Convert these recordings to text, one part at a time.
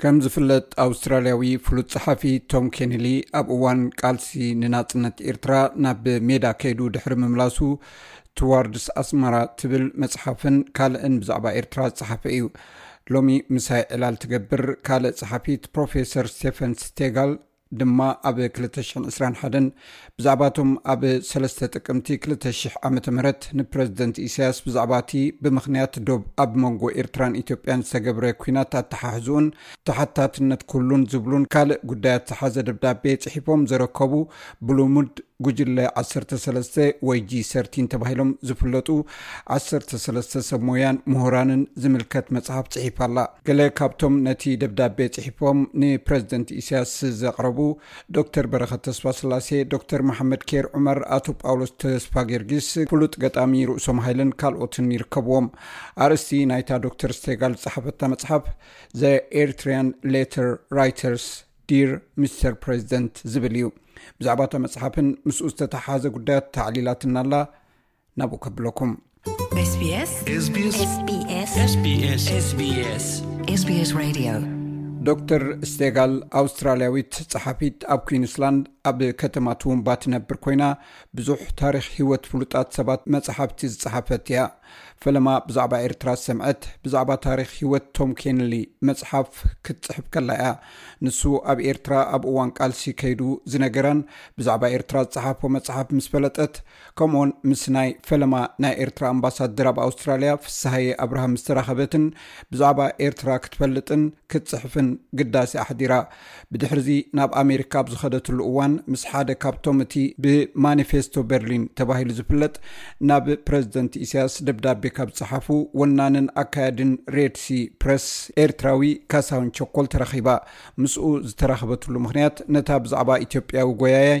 ከም ዝፍለጥ ኣውስትራልያዊ ፍሉጥ ጸሓፊ ቶም ኬንሊ ኣብ እዋን ቃልሲ ንናጽነት ኤርትራ ናብ ሜዳ ከይዱ ድሕሪ ምምላሱ ቱዋርድስ ኣስመራ ትብል መጽሓፍን ካልእን ብዛዕባ ኤርትራ ዝጸሓፈ እዩ ሎሚ ምሳይ ዕላል ትገብር ካልእ ጸሓፊት ፕሮፌሰር ስቴፈን ስቴጋል ድማ ኣብ ክልተ ሽሕን ዕስራን ሓደን ብዛዕባ እቶም ኣብ ሰለስተ ጥቅምቲ ክልተ ሽሕ ዓመተ ምህረት ንፕረዚደንት ኢሳያስ ብዛዕባ እቲ ብምኽንያት ዶብ ኣብ መንጎ ኤርትራን ኢትዮጵያን ዝተገብረ ኲናት ኣተሓሕዝኡን ተሓታትነት ኩሉን ዝብሉን ካልእ ጉዳያት ዝሓዘ ደብዳቤ ጽሒፎም ዘረከቡ ብልሙድ ጉጅለ ዓሰርተ ሰለስተ ወይ ጂ ሰርቲን ተባሂሎም ዝፍለጡ ዓሰርተ ሰለስተ ሰብ ሞያን ምሁራንን ዝምልከት መጽሓፍ ጽሒፋ ኣላ። ገለ ካብቶም ነቲ ደብዳቤ ጽሒፎም ንፕረዚደንት ኢሳያስ ዘቕረቡ፣ ዶክተር በረኸት ተስፋስላሴ፣ ዶክተር መሓመድ ኬር ዑመር፣ ኣቶ ጳውሎስ ተስፋጌርጊስ፣ ፍሉጥ ገጣሚ ርእሶም ሃይለን ካልኦትን ይርከብዎም። ኣርእስቲ ናይታ ዶክተር ስቴጋል ዝጸሓፈታ መጽሓፍ ዘ ኤርትርያን ሌተር ራይተርስ ዲር ሚስተር ፕረዚደንት ዝብል እዩ። ብዛዕባ እታ መጽሓፍን ምስኡ ዝተተሓሓዘ ጉዳያት ተዕሊላትና ኣላ። ናብኡ ከብለኩም ዶክተር ስቴጋል ኣውስትራልያዊት ፀሓፊት ኣብ ኩንስላንድ ኣብ ከተማ ትውንባ ትነብር ኮይና ብዙሕ ታሪክ ሂወት ፍሉጣት ሰባት መፅሓፍቲ ዝፀሓፈት እያ ፈለማ ብዛዕባ ኤርትራ ዝሰምዐት ብዛዕባ ታሪክ ሂወት ቶም ኬንሊ መፅሓፍ ክትፅሕፍ ከላ እያ ንሱ ኣብ ኤርትራ ኣብ እዋን ቃልሲ ከይዱ ዝነገራን ብዛዕባ ኤርትራ ዝፀሓፎ መፅሓፍ ምስ ፈለጠት ከምኡውን ምስ ናይ ፈለማ ናይ ኤርትራ ኣምባሳድር ኣብ ኣውስትራልያ ፍስሃየ ኣብርሃም ዝተራኸበትን ብዛዕባ ኤርትራ ክትፈልጥን ክትጽሕፍን ግዳሲ ኣሕዲራ ብድሕርዚ ናብ ኣሜሪካ ኣብ ዝኸደትሉ እዋን ምስ ሓደ ካብቶም እቲ ብማኒፌስቶ በርሊን ተባሂሉ ዝፍለጥ ናብ ፕረዚደንት ኢሳያስ ደብዳቤ ካብ ዝጸሓፉ ወናንን ኣካያድን ሬድሲ ፕረስ ኤርትራዊ ካሳሁን ቸኮል ተራኺባ ምስኡ ዝተራኸበትሉ ምክንያት ነታ ብዛዕባ ኢትዮጵያዊ ጎያያይ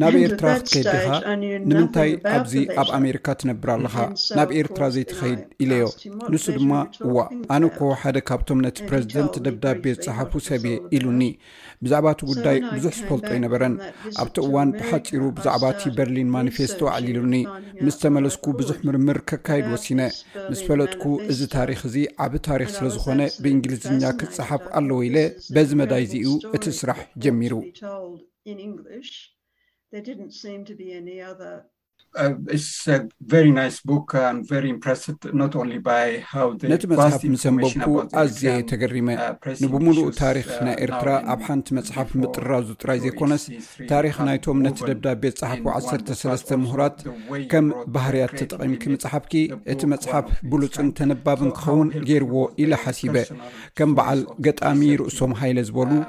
ናብ ኤርትራ ክትከይድ ዲኻ ንምንታይ ኣብዚ ኣብ ኣሜሪካ ትነብር ኣለኻ ናብ ኤርትራ ዘይትኸይድ ኢለዮ ንሱ ድማ እዋ ኣነ ኮ ሓደ ካብቶም ነቲ ፕረዚደንት ደብዳቤ ዝፀሓፉ ሰብ እየ ኢሉኒ ብዛዕባ እቲ ጉዳይ ብዙሕ ዝፈልጦ ኣይነበረን ኣብቲ እዋን ብሓፂሩ ብዛዕባ እቲ በርሊን ማኒፌስቶ ኣዕሊሉኒ ምስ ተመለስኩ ብዙሕ ምርምር ከካይድ ወሲነ ምስ ፈለጥኩ እዚ ታሪክ እዚ ዓብ ታሪክ ስለዝኾነ ብእንግሊዝኛ ክፀሓፍ ኣለዎ ኢለ በዚ መዳይ እዚ እዩ እቲ ስራሕ ጀሚሩ in English. There didn't seem to be any other ነቲ መጽሓፍ ምስ ኣንበብኩ ኣዝየ ተገሪመ uh, ንብምሉእ ታሪክ uh, ናይ ኤርትራ ኣብ ሓንቲ መጽሓፍ ምጥራዙ ጥራይ ዘይኮነስ ታሪክ ናይቶም ነቲ ደብዳቤ ዝጸሓፉ 13 ምሁራት ከም ባህርያት ተጠቒምኪ ምጽሓፍኪ እቲ መጽሓፍ ብሉፅን ተነባብን ክኸውን ገይርዎ ኢለ ሓሲበ ከም በዓል ገጣሚ ርእሶም ሃይለ ዝበሉ uh,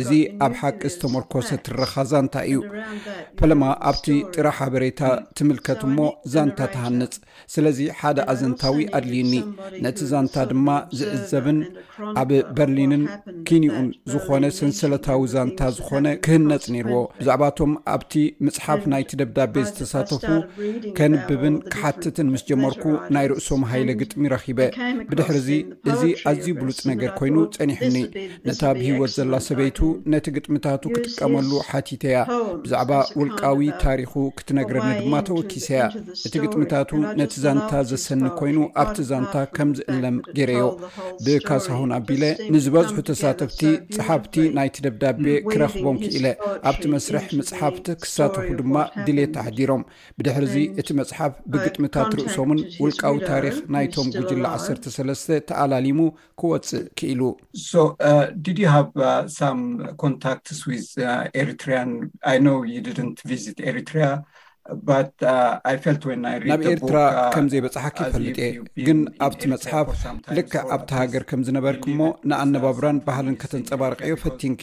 እዚ ኣብ ሓቂ ዝተመርኮሰ ትረኻ ዛንታ እዩ ፈለማ ኣብቲ ጥረ ሓበሬታ ትምልከት እሞ ዛንታ ትሃንፅ ስለዚ ሓደ ኣዘንታዊ ኣድልዩኒ ነቲ ዛንታ ድማ ዝዕዘብን ኣብ በርሊንን ኪንኡን ዝኾነ ሰንሰለታዊ ዛንታ ዝኾነ ክህነፅ ነይርዎ ብዛዕባ እቶም ኣብቲ ምፅሓፍ ናይቲ ደብዳቤ ዝተሳተፉ ከንብብን ክሓትትን ምስ ጀመርኩ ናይ ርእሶም ሃይለ ግጥሚ ረኺበ ብድሕር እዚ እዚ ኣዝዩ ብሉጽ ነገር ኮይኑ ጸኒሑኒ። ነታ ኣብ ህይወት ዘላ ሰበይቱ ነቲ ግጥምታቱ ክጥቀመሉ ሓቲተያ፣ ብዛዕባ ውልቃዊ ታሪኹ ክትነግረኒ ድማ ተወኪሰያ። እቲ ግጥምታቱ ነቲ ዛንታ ዘሰኒ ኮይኑ ኣብቲ ዛንታ ከም ዝእለም ገይረዮ። ብካሳሁን ኣቢለ ንዝበዝሑ ተሳተፍቲ ጸሓፍቲ ናይቲ ደብዳቤ ክረኽቦም ክኢለ። ኣብቲ መስርሕ ምጽሓፍት ክሳተፉ ድማ ድሌት ኣሕዲሮም። ብድሕርዚ እቲ መጽሓፍ ብግጥምታት ርእሶምን ውልቃዊ ታሪኽ ናይቶም ጉጅለ ዓሰርተ ሰለስተ ተኣላሊሙ ክወጽእ ክኢሉ። ናብ ኤርትራ ከም ዘይበጽሓኪ ይፈልጥ እየ፣ ግን ኣብቲ መጽሓፍ ልክዕ ኣብታ ሃገር ከም ዝነበርኪ እሞ ንኣነባብራን ባህልን ከተንጸባርቕዮ ፈቲንኪ።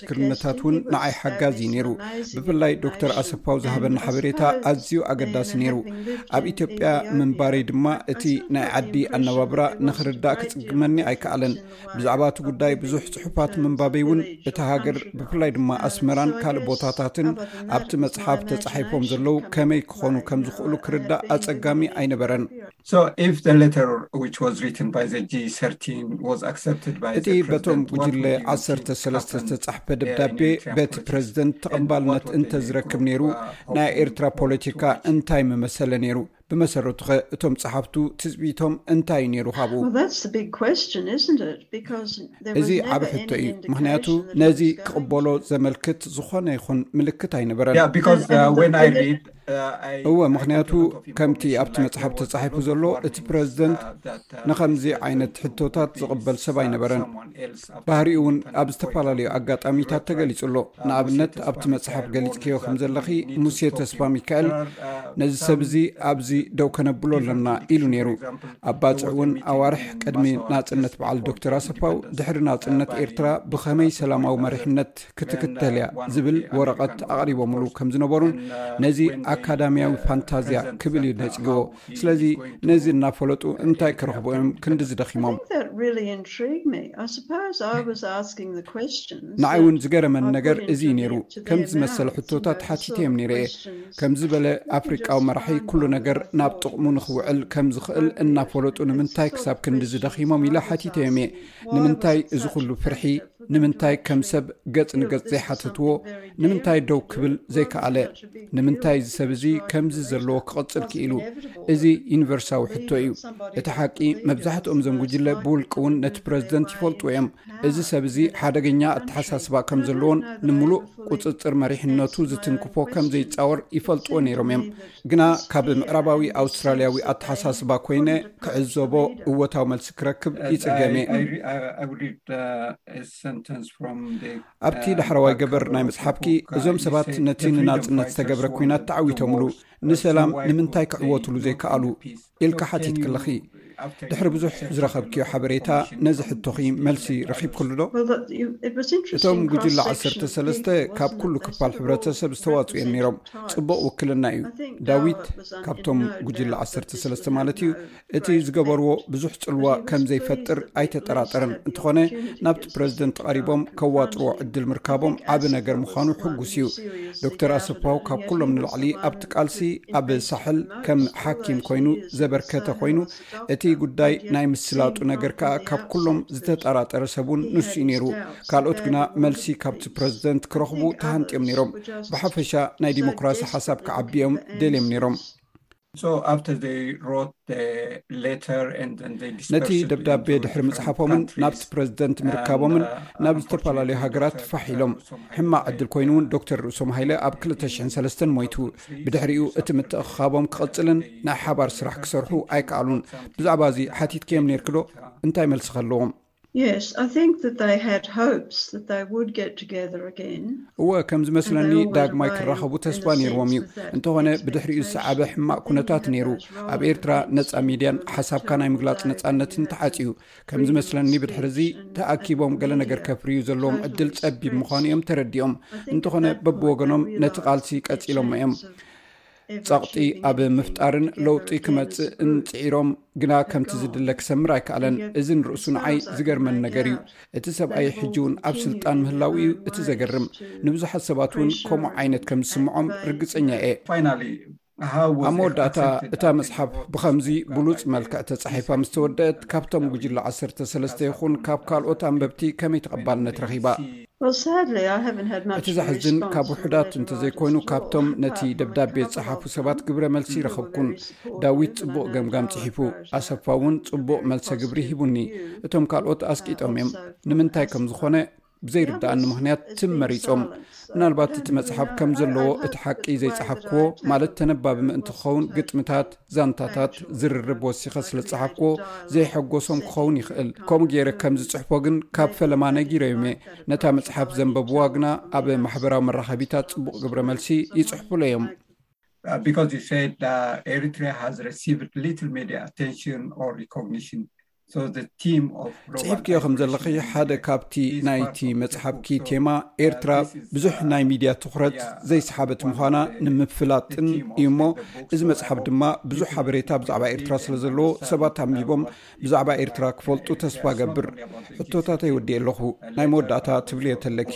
ክርነታት እውን ንዓይ ሓጋዝ እዩ ነይሩ ብፍላይ ዶክተር ኣሰፋው ዝሃበኒ ሓበሬታ ኣዝዩ ኣገዳሲ ነይሩ ኣብ ኢትዮጵያ ምንባረይ ድማ እቲ ናይ ዓዲ ኣነባብራ ንክርዳእ ክፅግመኒ ኣይከኣለን ብዛዕባ እቲ ጉዳይ ብዙሕ ፅሑፋት ምንባበይ እውን እቲ ሃገር ብፍላይ ድማ ኣስመራን ካልእ ቦታታትን ኣብቲ መፅሓፍ ተፃሒፎም ዘለው ከመይ ክኾኑ ከም ዝኽእሉ ክርዳእ ኣፀጋሚ ኣይነበረን እቲ በቶም ጉጅለ ዓሰርተ ሰለስተ ዝተጻሕፈ ደብዳቤ በቲ ፕረዚደንት ተቐባልነት እንተ ዝረክብ ነይሩ ናይ ኤርትራ ፖለቲካ እንታይ ምመሰለ ነይሩ? ብመሰረቱ ኸ እቶም ጸሓፍቱ ትጽቢቶም እንታይ እዩ ነይሩ ካብኡ? እዚ ዓቢ ሕቶ እዩ፣ ምኽንያቱ ነዚ ክቕበሎ ዘመልክት ዝኾነ ይኹን ምልክት ኣይነበረን። እወ ምክንያቱ ከምቲ ኣብቲ መፅሓፍ ተፃሒፉ ዘሎ እቲ ፕረዚደንት ንከምዚ ዓይነት ሕቶታት ዝቕበል ሰብ ኣይነበረን ባህሪኡ እውን ኣብ ዝተፈላለዩ ኣጋጣሚታት ተገሊፁ ኣሎ ንኣብነት ኣብቲ መፅሓፍ ገሊፅክዮ ከም ዘለኺ ሙሴ ተስፋ ሚካኤል ነዚ ሰብ እዚ ኣብዚ ደው ከነብሎ ኣለና ኢሉ ነይሩ ኣብ ባፅዕ እውን ኣዋርሕ ቅድሚ ናፅነት በዓል ዶክተር ኣሰፋው ድሕሪ ናፅነት ኤርትራ ብኸመይ ሰላማዊ መሪሕነት ክትክተል እያ ዝብል ወረቐት ኣቕሪቦምሉ ከም ዝነበሩን ነዚ ኣካዳሚያዊ ፋንታዝያ ክብል እዩ ነጺግዎ ስለዚ ነዚ እናፈለጡ እንታይ ክረኽቡ እዮም ክንዲ ዝደኺሞም ንዓይ እውን ዝገረመኒ ነገር እዚ እዩ ነይሩ ከም ዝመሰለ ሕቶታት ሓቲተ እዮም ነይረ እየ ከም ዝበለ ኣፍሪቃዊ መራሒ ኩሉ ነገር ናብ ጥቕሙ ንክውዕል ከም ዝኽእል እናፈለጡ ንምንታይ ክሳብ ክንዲ ዝደኺሞም ኢለ ሓቲተ እዮም እየ ንምንታይ እዚ ዅሉ ፍርሒ? ንምንታይ ከም ሰብ ገጽ ንገጽ ዘይሓተትዎ? ንምንታይ ደው ክብል ዘይከኣለ? ንምንታይ እዚ ሰብ እዚ ከምዚ ዘለዎ ክቕጽል ክኢሉ? እዚ ዩኒቨርሳዊ ሕቶ እዩ። እቲ ሓቂ፣ መብዛሕትኦም እዞም ጕጅለ ብውልቂ እውን ነቲ ፕረዚደንት ይፈልጥዎ እዮም። እዚ ሰብ እዚ ሓደገኛ ኣተሓሳስባ ከም ዘለዎን ንምሉእ ቍጽጽር መሪሕነቱ ዝትንክፎ ከም ዘይጻወር ይፈልጥዎ ነይሮም እዮም። ግና ካብ ምዕራባዊ ኣውስትራልያዊ ኣተሓሳስባ ኮይነ ክዕዘቦ እወታዊ መልሲ ክረክብ ይፅገም ኣብቲ uh, ዳሕረዋይ ገበር ናይ መፅሓፍኪ እዞም ሰባት ነቲ ንናፅነት ዝተገብረ ኩናት ተዓዊቶምሉ ንሰላም ንምንታይ ክዕወትሉ ዘይከኣሉ ኢልካ ሓቲትክለኺ ድሕሪ ብዙሕ ዝረኸብክዮ ሓበሬታ ነዚ ሕቶኺ መልሲ ረኺብክሉ ዶ? እቶም ጉጅለ ዓሰርተ ሰለስተ ካብ ኩሉ ክፋል ሕብረተሰብ ዝተዋፅኡ እዮም ነይሮም። ፅቡቕ ውክልና እዩ። ዳዊት ካብቶም ጉጅለ ዓሰርተ ሰለስተ ማለት እዩ እቲ ዝገበርዎ ብዙሕ ፅልዋ ከም ዘይፈጥር ኣይተጠራጠርን። እንተኾነ ናብቲ ፕረዚደንት ቐሪቦም ከዋጥርዎ ዕድል ምርካቦም ዓብ ነገር ምዃኑ ሕጉስ እዩ ዶክተር ኣሰፋው ካብ ኩሎም ንላዕሊ ኣብቲ ቃልሲ ኣብ ሳሕል ከም ሓኪም ኮይኑ ዘበርከተ ኮይኑ እቲ ጉዳይ ናይ ምስላጡ ነገር ከዓ ካብ ኩሎም ዝተጠራጠረ ሰብ ውን ንሱ እዩ ነይሩ ካልኦት ግና መልሲ ካብቲ ፕረዚደንት ክረኽቡ ተሃንጥዮም ነይሮም ብሓፈሻ ናይ ዲሞክራሲ ሓሳብ ክዓቢዮም ደልዮም ነይሮም ነቲ ደብዳቤ ድሕሪ ምጽሓፎምን ናብቲ ፕረዚደንት ምርካቦምን uh, ናብ ዝተፈላለዩ ሃገራት ፋሕ ኢሎም ሕማቅ ዕድል ኮይኑ እውን ዶክተር ርእሶም ሃይለ ኣብ 203 ሞይቱ ብድሕሪኡ እቲ ምትእክኻቦም ክቕፅልን ናይ ሓባር ስራሕ ክሰርሑ ኣይከኣሉን ብዛዕባ እዚ ሓቲትከዮም ነርክዶ እንታይ መልሲ ከለዎም Yes, I think that they had hopes that they would get together again. እወ ከም ዝመስለኒ ዳግማይ ክራኸቡ ተስፋ ነይርዎም እዩ እንተኾነ ብድሕሪኡ ዝሰዓበ ሕማቕ ኩነታት ነይሩ ኣብ ኤርትራ ነፃ ሚድያን ሓሳብካ ናይ ምግላፅ ነፃነትን ተዓፅዩ ከም ዝመስለኒ ብድሕሪ እዚ ተኣኪቦም ገለ ነገር ከፍርዩ ዘለዎም ዕድል ፀቢብ ምዃኑ እዮም ተረዲኦም እንተኾነ በብወገኖም ነቲ ቃልሲ ቀፂሎሞ እዮም ፀቕጢ ኣብ ምፍጣርን ለውጢ ክመፅእን ፅዒሮም ግና ከምቲ ዝድለ ክሰምር ኣይከኣለን እዚ ንርእሱ ንዓይ ዝገርመን ነገር እዩ እቲ ሰብኣይ ሕጂ እውን ኣብ ስልጣን ምህላው እዩ እቲ ዘገርም ንብዙሓት ሰባት እውን ከምኡ ዓይነት ከም ዝስምዖም ርግፀኛ እየ ኣብ መወዳእታ እታ መፅሓፍ ብከምዚ ብሉፅ መልክዕ ተፃሒፋ ምስ ተወደአት ካብቶም ጉጅለ ዓሰርተ ሰለስተ ይኹን ካብ ካልኦት ኣንበብቲ ከመይ ተቐባልነት ረኺባ እቲ ዘሕዝን ካብ ውሑዳት እንተዘይኮይኑ ካብቶም ነቲ ደብዳቤ ዝጸሓፉ ሰባት ግብረ መልሲ ይረኸብኩን ዳዊት ጽቡቕ ገምጋም ጽሒፉ ኣሰፋ እውን ጽቡቕ መልሰ ግብሪ ሂቡኒ እቶም ካልኦት ኣስቂጦም እዮም ንምንታይ ከም ዝኾነ ብዘይርዳእኒ ምክንያት ትም መሪፆም ምናልባት እቲ መፅሓፍ ከም ዘለዎ እቲ ሓቂ ዘይፀሓፍክዎ ማለት ተነባቢ ምእንቲ ክኸውን ግጥምታት ዛንታታት ዝርርብ ወሲኸ ስለ ዝጸሓፍኩዎ ዘይሐጎሶም ክኸውን ይኽእል ከምኡ ገይረ ከም ዝጽሕፎ ግን ካብ ፈለማ ነጊረዮም እየ ነታ መጽሓፍ ዘንበብዋ ግና ኣብ ማሕበራዊ መራኸቢታት ጽቡቕ ግብረ መልሲ ይጽሕፍሎ እዮም ፅሒፍክዮ ከም ዘለኺ ሓደ ካብቲ ናይቲ መፅሓፍኪ ቴማ ኤርትራ ብዙሕ ናይ ሚድያ ትኩረት ዘይሰሓበት ምዃና ንምፍላጥን እዩ እሞ እዚ መፅሓፍ ድማ ብዙሕ ሓበሬታ ብዛዕባ ኤርትራ ስለ ዘለዎ ሰባት ኣንቢቦም ብዛዕባ ኤርትራ ክፈልጡ ተስፋ ገብር ሕቶታተይ ወዲኤ ኣለኹ ናይ መወዳእታ ትብልዮ ተለኪ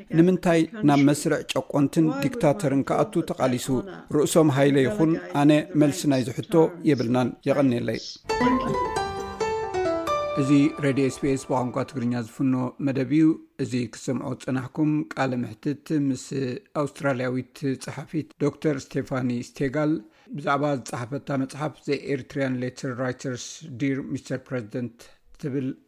ንምንታይ ናብ መስርዕ ጨቆንትን ዲክታተርን ክኣቱ ተቓሊሱ? ርእሶም ሃይለ ይኹን ኣነ መልሲ ናይዚ ሕቶ የብልናን። የቐንየለይ። እዚ ሬድዮ ስፔስ ብቋንቋ ትግርኛ ዝፍኖ መደብ እዩ። እዚ ክትሰምዖ ዝፀናሕኩም ቃለ መሕትት ምስ ኣውስትራልያዊት ፀሓፊት ዶክተር ስቴፋኒ ስቴጋል ብዛዕባ ዝፀሓፈታ መፅሓፍ ዘኤርትርያን ሌተር ራይተርስ ዲር ሚስተር ፕረዚደንት ትብል